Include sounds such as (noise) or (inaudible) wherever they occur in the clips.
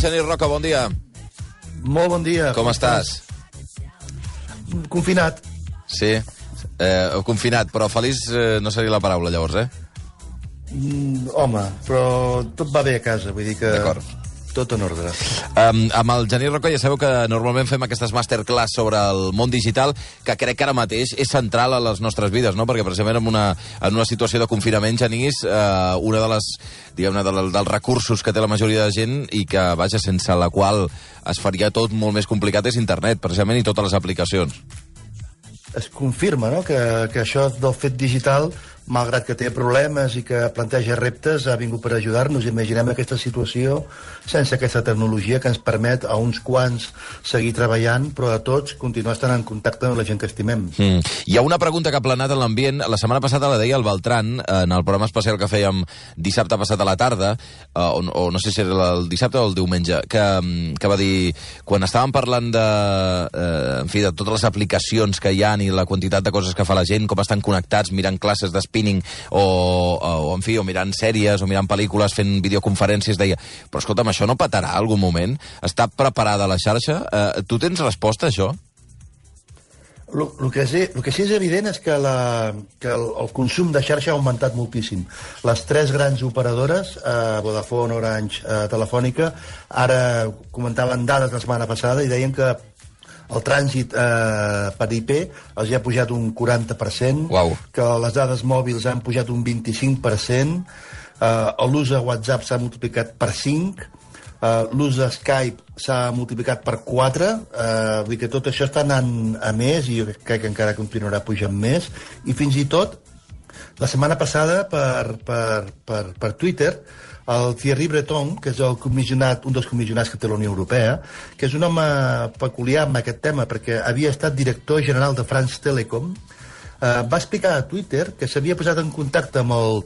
Genís Roca, bon dia. Molt bon dia. Com estàs? Confinat. Sí, eh, confinat, però feliç eh, no seria la paraula, llavors, eh? Mm, home, però tot va bé a casa, vull dir que... D'acord. Tot en ordre. Um, amb el Genís Roca ja sabeu que normalment fem aquestes masterclass sobre el món digital, que crec que ara mateix és central a les nostres vides, no? perquè precisament en una, en una situació de confinament, Genís, uh, una de les, diguem-ne, de, dels recursos que té la majoria de gent i que, vaja, sense la qual es faria tot molt més complicat és internet, precisament, i totes les aplicacions. Es confirma no? que, que això del fet digital malgrat que té problemes i que planteja reptes, ha vingut per ajudar-nos. Imaginem aquesta situació sense aquesta tecnologia que ens permet a uns quants seguir treballant, però a tots continuar estant en contacte amb la gent que estimem. Mm. Hi ha una pregunta que ha planat en l'ambient. La setmana passada la deia el Beltran, en el programa especial que fèiem dissabte passat a la tarda, eh, o, o no sé si era el dissabte o el diumenge, que, que va dir, quan estàvem parlant de, eh, en fi, de totes les aplicacions que hi ha i la quantitat de coses que fa la gent, com estan connectats, mirant classes d'espí spinning o, o, en fi, o mirant sèries o mirant pel·lícules, fent videoconferències, deia, però escolta'm, això no patarà algun moment? Està preparada la xarxa? Eh, tu tens resposta a això? El, que és, el que sí és evident és que, la, que el, el consum de xarxa ha augmentat moltíssim. Les tres grans operadores, eh, Vodafone, Orange, eh, Telefònica, ara comentaven dades la setmana passada i deien que el trànsit eh, per IP els ha pujat un 40%, wow. que les dades mòbils han pujat un 25%, eh, l'ús de WhatsApp s'ha multiplicat per 5, eh, l'ús de Skype s'ha multiplicat per 4, eh, vull dir que tot això està anant a més i jo crec que encara continuarà pujant més, i fins i tot la setmana passada per, per, per, per Twitter el Thierry Breton, que és el comissionat, un dels comissionats que té la Unió Europea, que és un home peculiar amb aquest tema, perquè havia estat director general de France Telecom, eh, va explicar a Twitter que s'havia posat en contacte amb el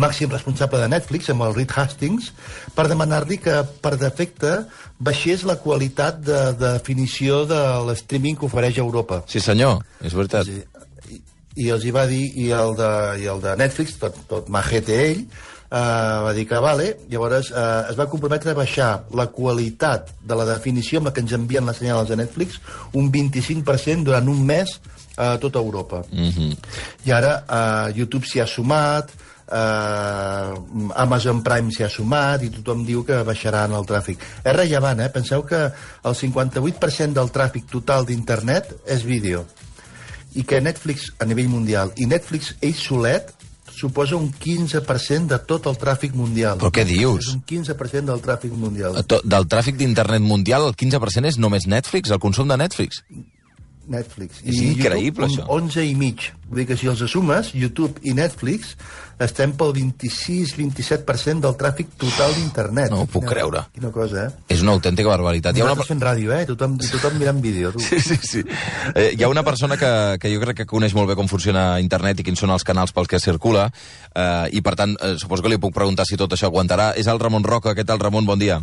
màxim responsable de Netflix, amb el Reed Hastings, per demanar-li que, per defecte, baixés la qualitat de, de definició de l'streaming que ofereix Europa. Sí, senyor, és veritat. Sí, i, els hi va dir, i el de, i el de Netflix, tot, tot majete ell, eh, va dir que vale, llavors eh, es va comprometre a baixar la qualitat de la definició amb la que ens envien les senyals de Netflix un 25% durant un mes a tota Europa. Mm -hmm. I ara eh, YouTube s'hi ha sumat, eh, Amazon Prime s'hi ha sumat i tothom diu que baixaran el tràfic. És rellevant, eh? Penseu que el 58% del tràfic total d'internet és vídeo i que Netflix a nivell mundial i Netflix ell solet suposa un 15% de tot el tràfic mundial. Però què dius? És un 15% del tràfic mundial. To del tràfic d'internet mundial, el 15% és només Netflix, el consum de Netflix? Netflix. És I increïble, YouTube, això. 11 i mig. Vull dir que si els sumes, YouTube i Netflix, estem pel 26-27% del tràfic total d'internet. No ho puc quina, creure. Quina cosa, eh? És una autèntica barbaritat. Hi ha una... fent ràdio, eh? Tothom, tothom mirant vídeo, tu. Sí, sí, sí. Eh, hi ha una persona que, que jo crec que coneix molt bé com funciona internet i quins són els canals pels que circula, eh, i per tant, eh, suposo que li puc preguntar si tot això aguantarà. És el Ramon Roca. Què tal, Ramon? Bon dia.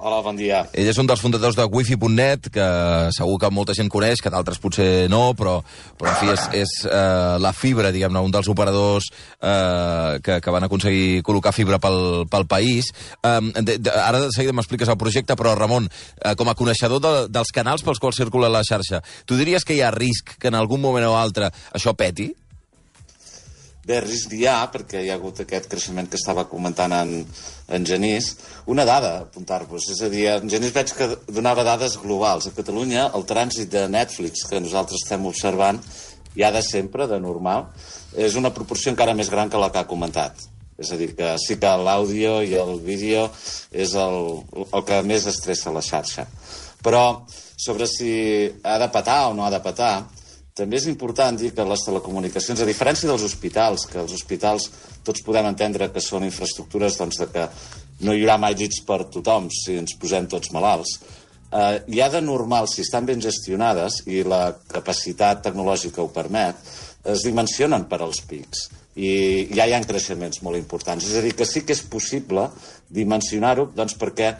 Hola, bon dia. Ell és un dels fundadors de wifi.net, que segur que molta gent coneix, que d'altres potser no, però, però en fi, és, és eh, la fibra, diguem-ne, un dels operadors eh, que, que van aconseguir col·locar fibra pel, pel país. Eh, de, de, ara de seguida m'expliques el projecte, però Ramon, eh, com a coneixedor de, dels canals pels quals circula la xarxa, tu diries que hi ha risc que en algun moment o altre això peti? Bé, risc hi ha, perquè hi ha hagut aquest creixement que estava comentant en, en Genís. Una dada, apuntar-vos, és a dir, en Genís veig que donava dades globals. A Catalunya, el trànsit de Netflix, que nosaltres estem observant, ja de sempre, de normal, és una proporció encara més gran que la que ha comentat. És a dir, que sí que l'àudio i el vídeo és el, el que més estressa la xarxa. Però sobre si ha de patar o no ha de patar, també és important dir que les telecomunicacions, a diferència dels hospitals, que els hospitals tots podem entendre que són infraestructures doncs, de que no hi haurà mai llits per tothom si ens posem tots malalts, eh, hi ha de normal, si estan ben gestionades i la capacitat tecnològica ho permet, es dimensionen per als pics i ja hi ha creixements molt importants. És a dir, que sí que és possible dimensionar-ho doncs, perquè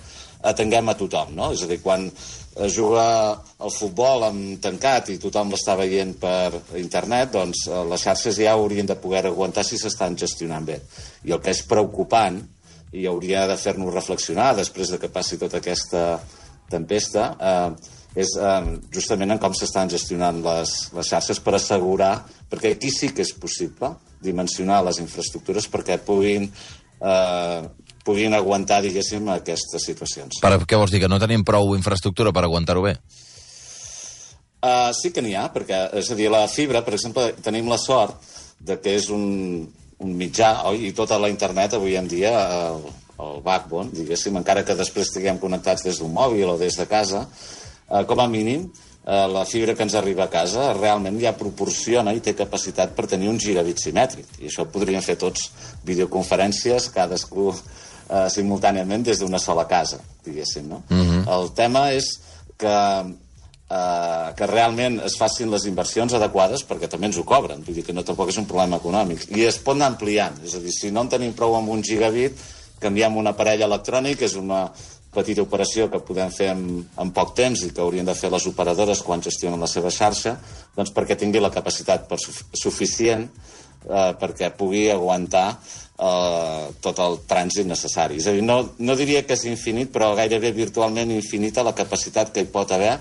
atenguem a tothom, no? És a dir, quan es juga al futbol amb tancat i tothom l'està veient per internet, doncs les xarxes ja haurien de poder aguantar si s'estan gestionant bé. I el que és preocupant i hauria de fer-nos reflexionar després de que passi tota aquesta tempesta, eh, és eh, justament en com s'estan gestionant les, les xarxes per assegurar, perquè aquí sí que és possible dimensionar les infraestructures perquè puguin, eh, puguin aguantar, diguéssim, aquestes situacions. Per què vols dir, que no tenim prou infraestructura per aguantar-ho bé? Uh, sí que n'hi ha, perquè, és a dir, la fibra, per exemple, tenim la sort de que és un, un mitjà, oi? I tota la internet avui en dia, el, el backbone, diguéssim, encara que després estiguem connectats des d'un mòbil o des de casa, eh, com a mínim, eh, la fibra que ens arriba a casa realment ja proporciona i té capacitat per tenir un gigabit simètric. I això podríem fer tots videoconferències, cadascú eh, simultàniament des d'una sola casa, diguéssim, no? Uh -huh. El tema és que eh, que realment es facin les inversions adequades perquè també ens ho cobren, vull dir que no tampoc és un problema econòmic. I es pot anar ampliant, és a dir, si no en tenim prou amb un gigabit, canviem un aparell electrònic, és una petita operació que podem fer en, en poc temps i que haurien de fer les operadores quan gestionen la seva xarxa, doncs perquè tingui la capacitat per suficient eh, perquè pugui aguantar eh, tot el trànsit necessari. És a dir, no, no diria que és infinit, però gairebé virtualment infinita la capacitat que hi pot haver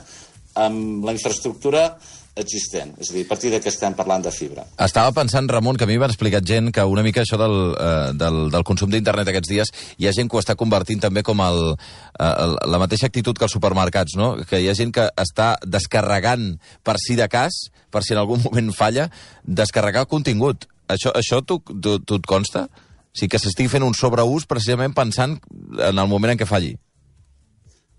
amb la infraestructura existent. És a dir, a partir què estem parlant de fibra. Estava pensant, Ramon, que a mi m'han explicat gent que una mica això del, eh, del, del consum d'internet aquests dies, hi ha gent que ho està convertint també com el, el, la mateixa actitud que els supermercats, no? Que hi ha gent que està descarregant per si de cas, per si en algun (laughs) moment falla, descarregar contingut. Això, això tu, tu, tu et consta? Sigui, que s'estigui fent un sobreús precisament pensant en el moment en què falli.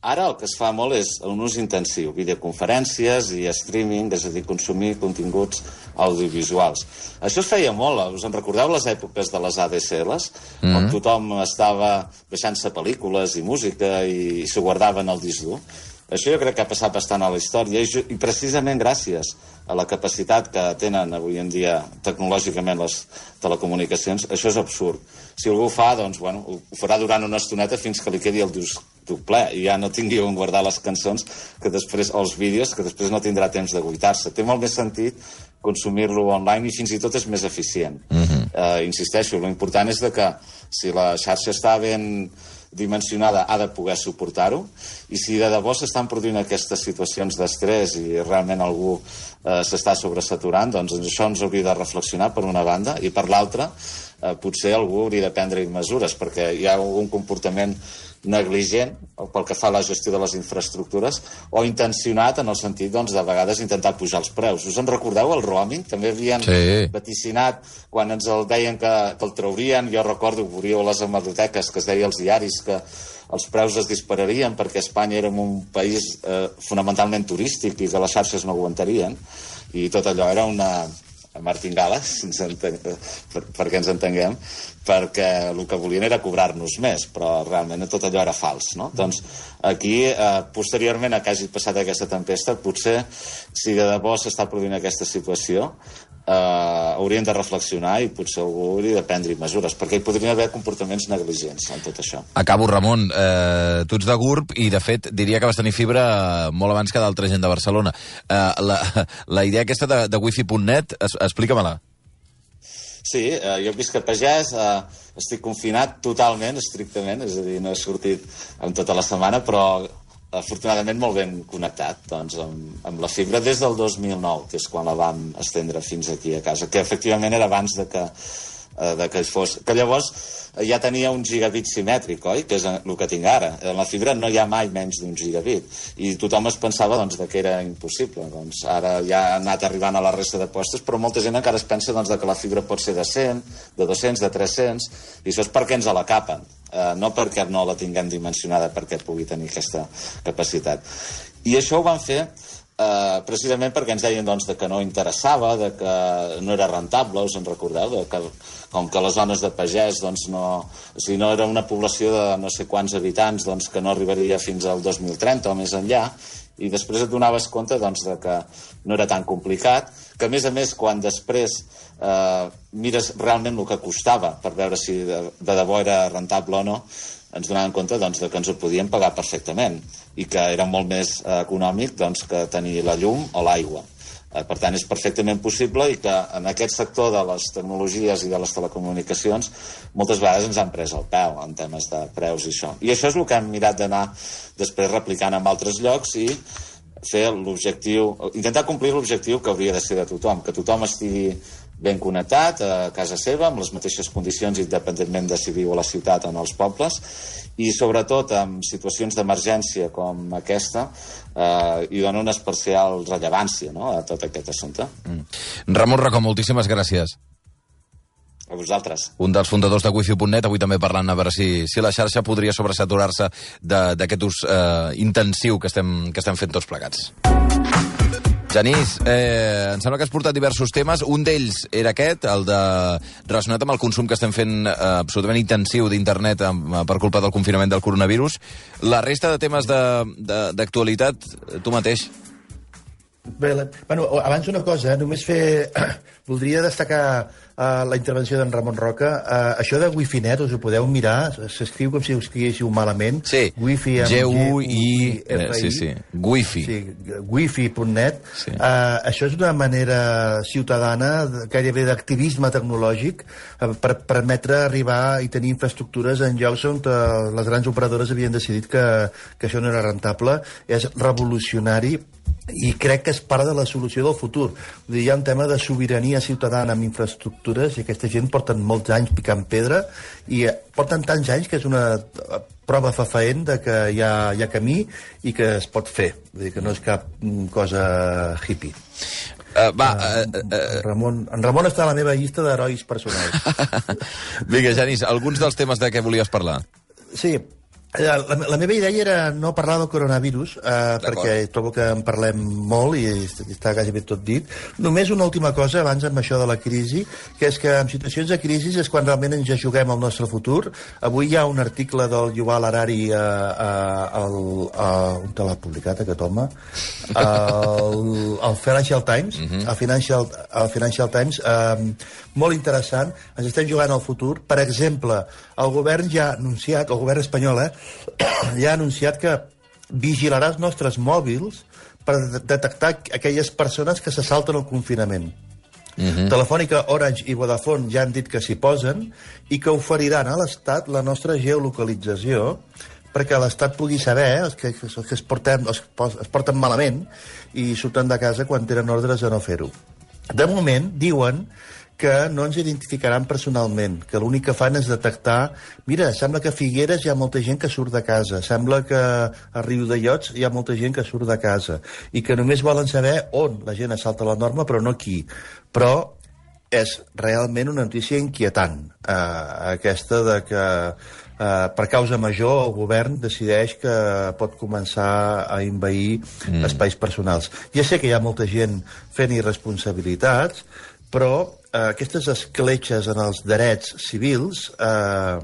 Ara el que es fa molt és un ús intensiu, videoconferències i streaming, és a dir, consumir continguts audiovisuals. Això es feia molt, us en recordeu les èpoques de les ADSLs, mm -hmm. on tothom estava baixant-se pel·lícules i música i, s'ho guardava en el disc dur? Això jo crec que ha passat bastant a la història i, i precisament gràcies a la capacitat que tenen avui en dia tecnològicament les telecomunicacions, això és absurd. Si algú ho fa, doncs, bueno, ho farà durant una estoneta fins que li quedi el disc ple i ja no tingui on guardar les cançons que després, o els vídeos que després no tindrà temps de guitar-se. Té molt més sentit consumir-lo online i fins i tot és més eficient. Uh -huh. uh, insisteixo, l'important és de que si la xarxa està ben dimensionada ha de poder suportar-ho i si de debò s'estan produint aquestes situacions d'estrès i realment algú eh, s'està sobresaturant, doncs això ens hauria de reflexionar per una banda i per l'altra eh, potser algú hauria de prendre mesures perquè hi ha algun comportament negligent pel que fa a la gestió de les infraestructures o intencionat en el sentit doncs, de vegades intentar pujar els preus. Us en recordeu el roaming? També havien sí. vaticinat quan ens el deien que, que el traurien. Jo recordo que veuríeu a les hemeroteques que es deia als diaris que els preus es dispararien perquè Espanya era un país eh, fonamentalment turístic i que les xarxes no aguantarien i tot allò era una, martingala, (laughs) si ens enten... per, perquè ens entenguem, perquè el que volien era cobrar-nos més, però realment tot allò era fals. No? Doncs aquí, eh, posteriorment a que hagi passat aquesta tempesta, potser, si de debò s'està produint aquesta situació, eh, haurien de reflexionar i potser algú hauria de prendre mesures, perquè hi podrien haver comportaments negligents en tot això. Acabo, Ramon. Eh, tu ets de GURB i, de fet, diria que vas tenir fibra molt abans que d'altra gent de Barcelona. Eh, la, la idea aquesta de, de wifi.net, explica-me-la. Sí, eh, jo visc a Pagès, eh, estic confinat totalment, estrictament, és a dir, no he sortit en tota la setmana, però afortunadament molt ben connectat doncs, amb, amb la fibra des del 2009, que és quan la vam estendre fins aquí a casa, que efectivament era abans de que eh, de que fos... Que llavors eh, ja tenia un gigabit simètric, oi? Que és el que tinc ara. En la fibra no hi ha mai menys d'un gigabit. I tothom es pensava doncs, de que era impossible. Doncs ara ja ha anat arribant a la resta de postes, però molta gent encara es pensa doncs, de que la fibra pot ser de 100, de 200, de 300, i això és perquè ens la capen. Uh, no perquè no la tinguem dimensionada perquè pugui tenir aquesta capacitat. I això ho van fer eh, precisament perquè ens deien doncs, de que no interessava, de que no era rentable, us en recordeu? De que, com que les zones de pagès doncs, no, sigui, no era una població de no sé quants habitants doncs, que no arribaria fins al 2030 o més enllà, i després et donaves compte doncs, de que no era tan complicat, que a més a més quan després eh, mires realment el que costava per veure si de, de debò era rentable o no, ens donàvem compte doncs, de que ens ho podíem pagar perfectament i que era molt més eh, econòmic doncs, que tenir la llum o l'aigua. Eh, per tant, és perfectament possible i que en aquest sector de les tecnologies i de les telecomunicacions moltes vegades ens han pres el peu en temes de preus i això. I això és el que hem mirat d'anar després replicant en altres llocs i fer l'objectiu, intentar complir l'objectiu que hauria de ser de tothom, que tothom estigui ben connectat a casa seva, amb les mateixes condicions, independentment de si viu a la ciutat o en els pobles, i sobretot en situacions d'emergència com aquesta, eh, hi dona una especial rellevància no, a tot aquest assumpte. Mm. Ramon Racó, moltíssimes gràcies. A vosaltres. Un dels fundadors de wifi.net, avui també parlant a veure si, si la xarxa podria sobresaturar-se d'aquest ús eh, intensiu que estem, que estem fent tots plegats. Genís, eh, em sembla que has portat diversos temes. Un d'ells era aquest, el de relacionat amb el consum que estem fent eh, absolutament intensiu d'internet per culpa del confinament del coronavirus. La resta de temes d'actualitat, tu mateix. Bé, bueno, abans una cosa, eh, només fer... (clears throat) Voldria destacar uh, la intervenció d'en Ramon Roca. Uh, això de Wifi.net, us ho podeu mirar, s'escriu com si ho escriguéssiu malament. Sí, Wifi G-U-I... Sí, sí, Wifi. Sí, Wifi.net. Sí. Uh, això és una manera ciutadana, gairebé d'activisme tecnològic, uh, per permetre arribar i tenir infraestructures en llocs on uh, les grans operadores havien decidit que, que això no era rentable. És revolucionari i crec que és part de la solució del futur. Vull dir, hi ha un tema de sobirania ciutadana amb infraestructures i aquesta gent porten molts anys picant pedra i eh, porten tants anys que és una eh, prova fafaent de que hi ha, hi ha camí i que es pot fer. Vull dir que no és cap mm, cosa hippie. Uh, va, uh, uh, uh, Ramon, en Ramon està a la meva llista d'herois personals. (laughs) Vinga, Janis, alguns dels temes de què volies parlar? Sí, la, la meva idea era no parlar del coronavirus, eh, perquè trobo que en parlem molt i està quasi bé tot dit. Només una última cosa abans amb això de la crisi, que és que en situacions de crisi és quan realment ens ja juguem el nostre futur. Avui hi ha un article del Yuval Harari a, a, a, a, on te l'ha publicat aquest home? Al, al Financial Times, uh -huh. al Financial, al Financial Times, eh, molt interessant. Ens estem jugant al futur. Per exemple, el govern ja ha anunciat, el govern espanyol, eh, ja ha anunciat que vigilarà els nostres mòbils per detectar aquelles persones que se salten el confinament. Uh mhm. -huh. Telefònica, Orange i Vodafone ja han dit que s'hi posen i que oferiran a l'Estat la nostra geolocalització perquè l'Estat pugui saber els que, els que es, porten, els es porten malament i surten de casa quan tenen ordres de no fer-ho. De moment, diuen que no ens identificaran personalment, que l'únic que fan és detectar... Mira, sembla que a Figueres hi ha molta gent que surt de casa, sembla que a Riu de Llots hi ha molta gent que surt de casa, i que només volen saber on la gent assalta la norma, però no qui. Però és realment una notícia inquietant, eh, aquesta de que eh, per causa major el govern decideix que pot començar a invair mm. espais personals. Ja sé que hi ha molta gent fent irresponsabilitats, però eh, aquestes escletxes en els drets civils eh,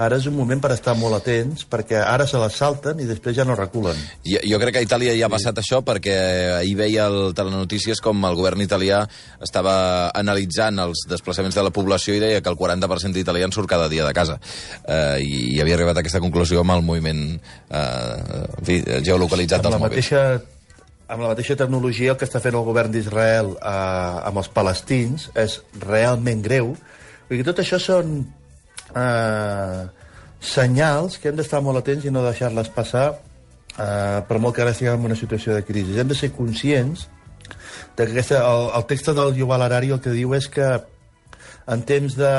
ara és un moment per estar molt atents, perquè ara se les salten i després ja no reculen. Jo, jo crec que a Itàlia ja ha passat sí. això, perquè ahir veia el telenotícies com el govern italià estava analitzant els desplaçaments de la població i deia que el 40% d'italians surt cada dia de casa. Eh, i, I havia arribat a aquesta conclusió amb el moviment eh, en fi, geolocalitzat dels mòbils. Mateixa amb la mateixa tecnologia el que està fent el govern d'Israel eh, amb els palestins és realment greu. Vull dir, tot això són eh, senyals que hem d'estar molt atents i no deixar-les passar eh, per molt que ara estiguem en una situació de crisi. Hem de ser conscients de que aquesta, el, el text del Yuval Harari el que diu és que en temps, de,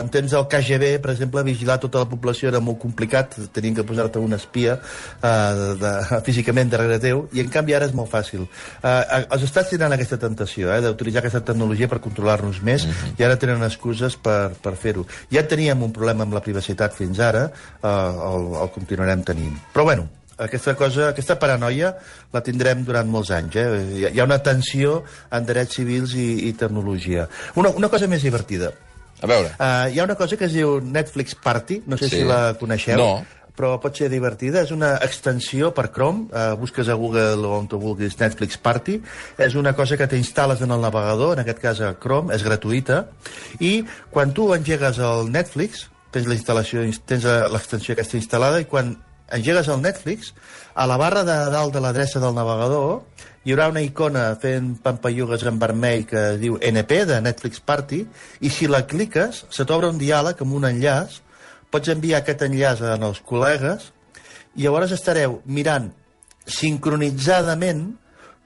en temps del KGB, per exemple, vigilar tota la població era molt complicat, tenien que posar-te un espia eh, de, de, físicament darrere teu, i en canvi ara és molt fàcil. Eh, els estats tenen aquesta tentació eh, d'utilitzar aquesta tecnologia per controlar-nos més, uh -huh. i ara tenen excuses per, per fer-ho. Ja teníem un problema amb la privacitat fins ara, eh, el, el continuarem tenint. Però bueno, aquesta cosa, aquesta paranoia la tindrem durant molts anys. Eh? Hi ha una tensió en drets civils i, i tecnologia. Una, una cosa més divertida. A veure. Uh, hi ha una cosa que es diu Netflix Party, no sé sí. si la coneixeu. No però pot ser divertida. És una extensió per Chrome, eh, busques a Google on tu vulguis Netflix Party, és una cosa que t'instal·les en el navegador, en aquest cas a Chrome, és gratuïta, i quan tu engegues el Netflix, tens la instal·lació, tens l'extensió aquesta instal·lada, i quan engegues el Netflix, a la barra de dalt de l'adreça del navegador hi haurà una icona fent pampallugues en vermell que diu NP, de Netflix Party, i si la cliques, se t'obre un diàleg amb un enllaç, pots enviar aquest enllaç als col·legues, i llavors estareu mirant sincronitzadament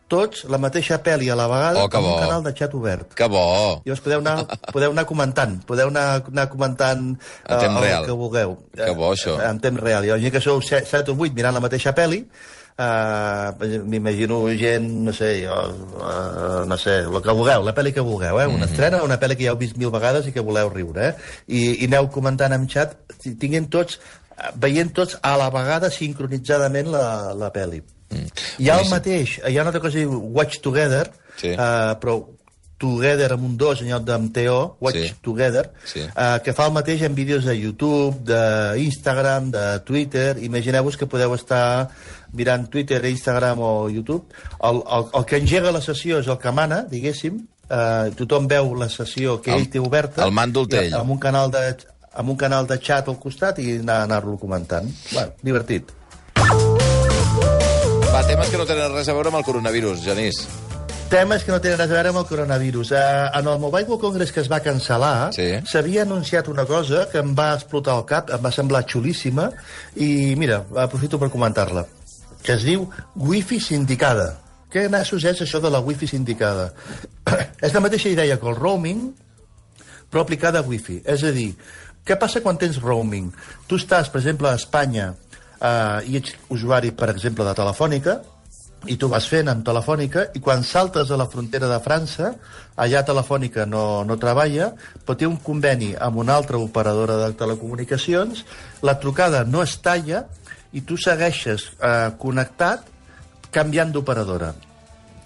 tots la mateixa pel·li a la vegada Oh, amb un canal de xat obert. Que bo! Llavors podeu anar, (laughs) podeu anar comentant, podeu anar, anar comentant En temps el real. que vulgueu. Que bo, això. Eh, En temps real. I gent que sou 7 o 8 mirant la mateixa pel·li, uh, m'imagino gent, no sé, jo, uh, no sé, el que vulgueu, la pel·li que vulgueu, eh? Una estrena, una pel·li que ja heu vist mil vegades i que voleu riure, eh? I, i aneu comentant en xat, tinguent tots, eh, veient tots a la vegada sincronitzadament la, la pel·li. Mm. Hi ha el mateix, hi ha una altra cosa que diu Watch Together, Sí. eh, però Together amb un 2 en lloc d'amb TO, Watch Sí. Together, Sí. eh, que fa el mateix en vídeos de YouTube, d'Instagram, de Twitter. Imagineu-vos que podeu estar mirant Twitter, Instagram o YouTube. El, el, el que engega la sessió és el que mana, diguéssim. Eh, tothom veu la sessió que El- ell té oberta. el mando el té ell. Amb un canal de, amb un canal de xat al costat i anar- anar-lo comentant. Bueno, divertit. Va, temes que no tenen res a veure amb el coronavirus, Genís. Temes que no tenen res a veure amb el coronavirus. Eh, en el Mobile World Congress que es va cancel·lar, Sí. s'havia anunciat una cosa que em va explotar el cap, em va semblar xulíssima, i mira, aprofito per comentar-la, que es diu Wi-Fi sindicada. Què nassos és això de la Wi-Fi sindicada? (clears throat) és la mateixa idea que el roaming, però aplicada a Wi-Fi. És a dir, què passa quan tens roaming? Tu estàs, per exemple, a Espanya eh, i ets usuari, per exemple, de Telefònica, i tu vas fent amb Telefònica, i quan saltes a la frontera de França, allà Telefònica no, no treballa, però té un conveni amb una altra operadora de telecomunicacions, la trucada no es talla, i tu segueixes eh, connectat canviant d'operadora.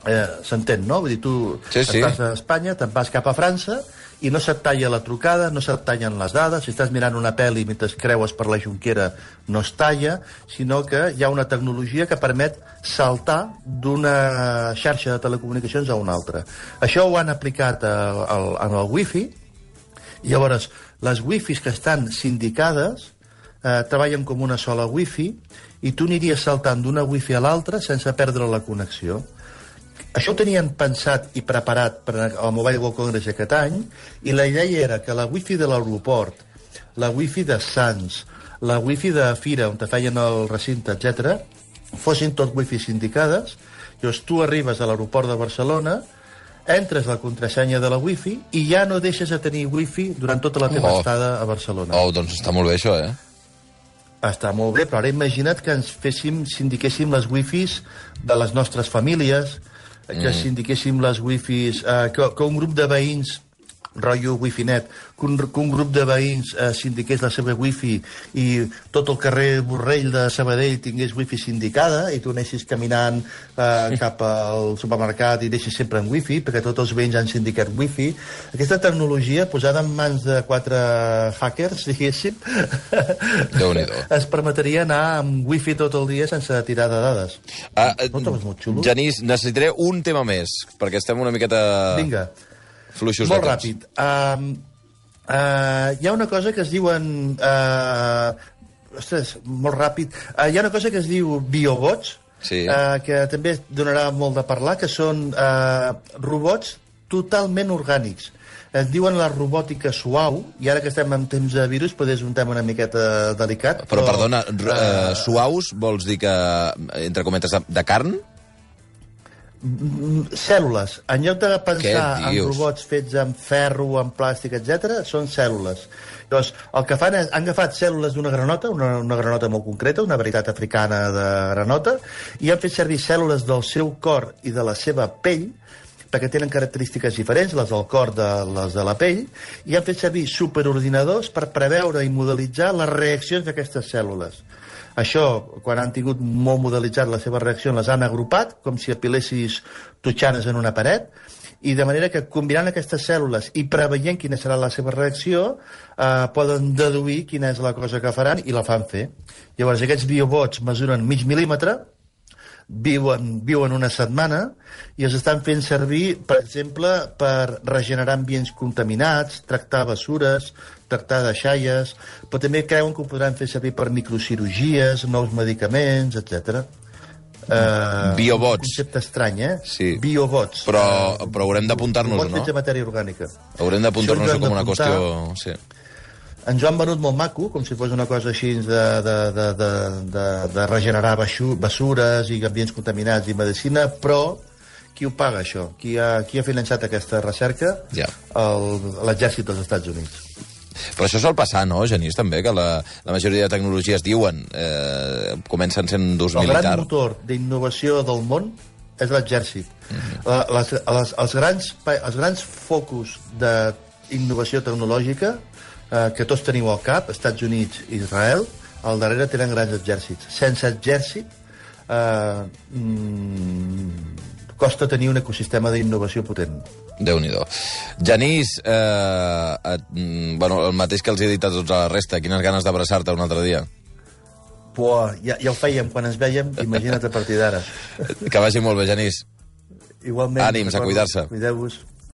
Eh, S'entén, no? Vull dir, tu Sí, sí. estàs a Espanya, te'n vas cap a França i no se't talla la trucada, no se't tallen les dades, si estàs mirant una pel·li mentre creues per la jonquera no es talla, sinó que hi ha una tecnologia que permet saltar d'una xarxa de telecomunicacions a una altra. Això ho han aplicat a, a, en el wifi, i llavors les wifis que estan sindicades eh, treballen com una sola wifi i tu aniries saltant d'una wifi a l'altra sense perdre la connexió. Això ho tenien pensat i preparat per al Mobile World Congress aquest any i la idea era que la wifi de l'aeroport, la wifi de Sants, la wifi de Fira, on te feien el recinte, etc, fossin tot wifis indicades. Llavors tu arribes a l'aeroport de Barcelona, entres la contrasenya de la wifi i ja no deixes de tenir wifi durant tota la teva Oh. estada a Barcelona. Oh, doncs està molt bé, això, eh? Està molt bé, però ara imagina't que ens féssim, sindiquéssim les wifis de les nostres famílies, que mm. sindiquéssim les wifis, eh, que, que un grup de veïns rotllo wifi-net, que un, que un grup de veïns eh, sindiqués la seva wifi i tot el carrer Borrell de Sabadell tingués wifi sindicada i tu anessis caminant eh, cap al supermercat i deixis sempre en wifi, perquè tots els veïns han sindicat wifi. Aquesta tecnologia posada en mans de quatre hackers, diguéssim, (laughs) es permetria anar amb wifi tot el dia sense tirar de dades. Ah, No trobes molt xulo? Genís, necessitaré un tema més, perquè estem una miqueta Vinga, fluixos molt de temps. ràpid. Um, uh, hi ha una cosa que es diuen... Uh, ostres, molt ràpid. Uh, hi ha una cosa que es diu biobots, Sí. uh, que també donarà molt de parlar, que són uh, robots totalment orgànics. Es diuen la robòtica suau, i ara que estem en temps de virus, potser és un tema una miqueta delicat. Però, perdona, r- eh, eh, suaus vols dir que, entre cometes, de, de carn? Cèl·lules. En lloc de pensar en robots fets amb ferro, amb plàstic, etc, són cèl·lules. Llavors, el que fan és, han agafat cèl·lules d'una granota, una, una granota molt concreta, una varietat africana de granota, i han fet servir cèl·lules del seu cor i de la seva pell, perquè tenen característiques diferents, les del cor de les de la pell, i han fet servir superordinadors per preveure i modelitzar les reaccions d'aquestes cèl·lules. Això, quan han tingut molt modelitzat la seva reacció, les han agrupat, com si apilessis totxanes en una paret, i de manera que combinant aquestes cèl·lules i preveient quina serà la seva reacció, eh, poden deduir quina és la cosa que faran i la fan fer. Llavors, aquests biobots mesuren mig mil·límetre, viuen, viuen una setmana i els estan fent servir, per exemple, per regenerar ambients contaminats, tractar bessures, tractar deixalles, però també creuen que ho podran fer servir per microcirurgies, nous medicaments, etc. Uh, Biobots. Un concepte estrany, eh? Sí. Biobots. Però, Eh, però haurem d'apuntar-nos-ho, robots no? fets de matèria orgànica. Haurem d'apuntar-nos com una qüestió... Sí. Ens ho han venut molt maco, com si fos una cosa així de, de, de, de, de, de regenerar baixu, bessures i ambients contaminats i medicina, però qui ho paga, això? Qui ha, qui ha finançat aquesta recerca? Ja. L'exèrcit dels Estats Units. Però això sol passar, no, Genís, també, que la, la majoria de tecnologies diuen eh, comencen sent d'ús El gran militar. motor d'innovació del món és l'exèrcit. Mhm. La- les, les, els, grans, els grans focus d'innovació tecnològica eh, que tots teniu al cap, Estats Units i Israel, al darrere tenen grans exèrcits. Sense exèrcit eh, mm, costa tenir un ecosistema d'innovació potent. déu nhi Genís, eh, et, mm, bueno, el mateix que els he dit a tots a la resta, quines ganes d'abraçar-te un altre dia. Però ja, ja ho fèiem quan ens vèiem, imagina't a partir d'ara. (laughs) Que vagi molt bé, Genís. Igualment. Ànims, a cuidar-se. Cuideu-vos.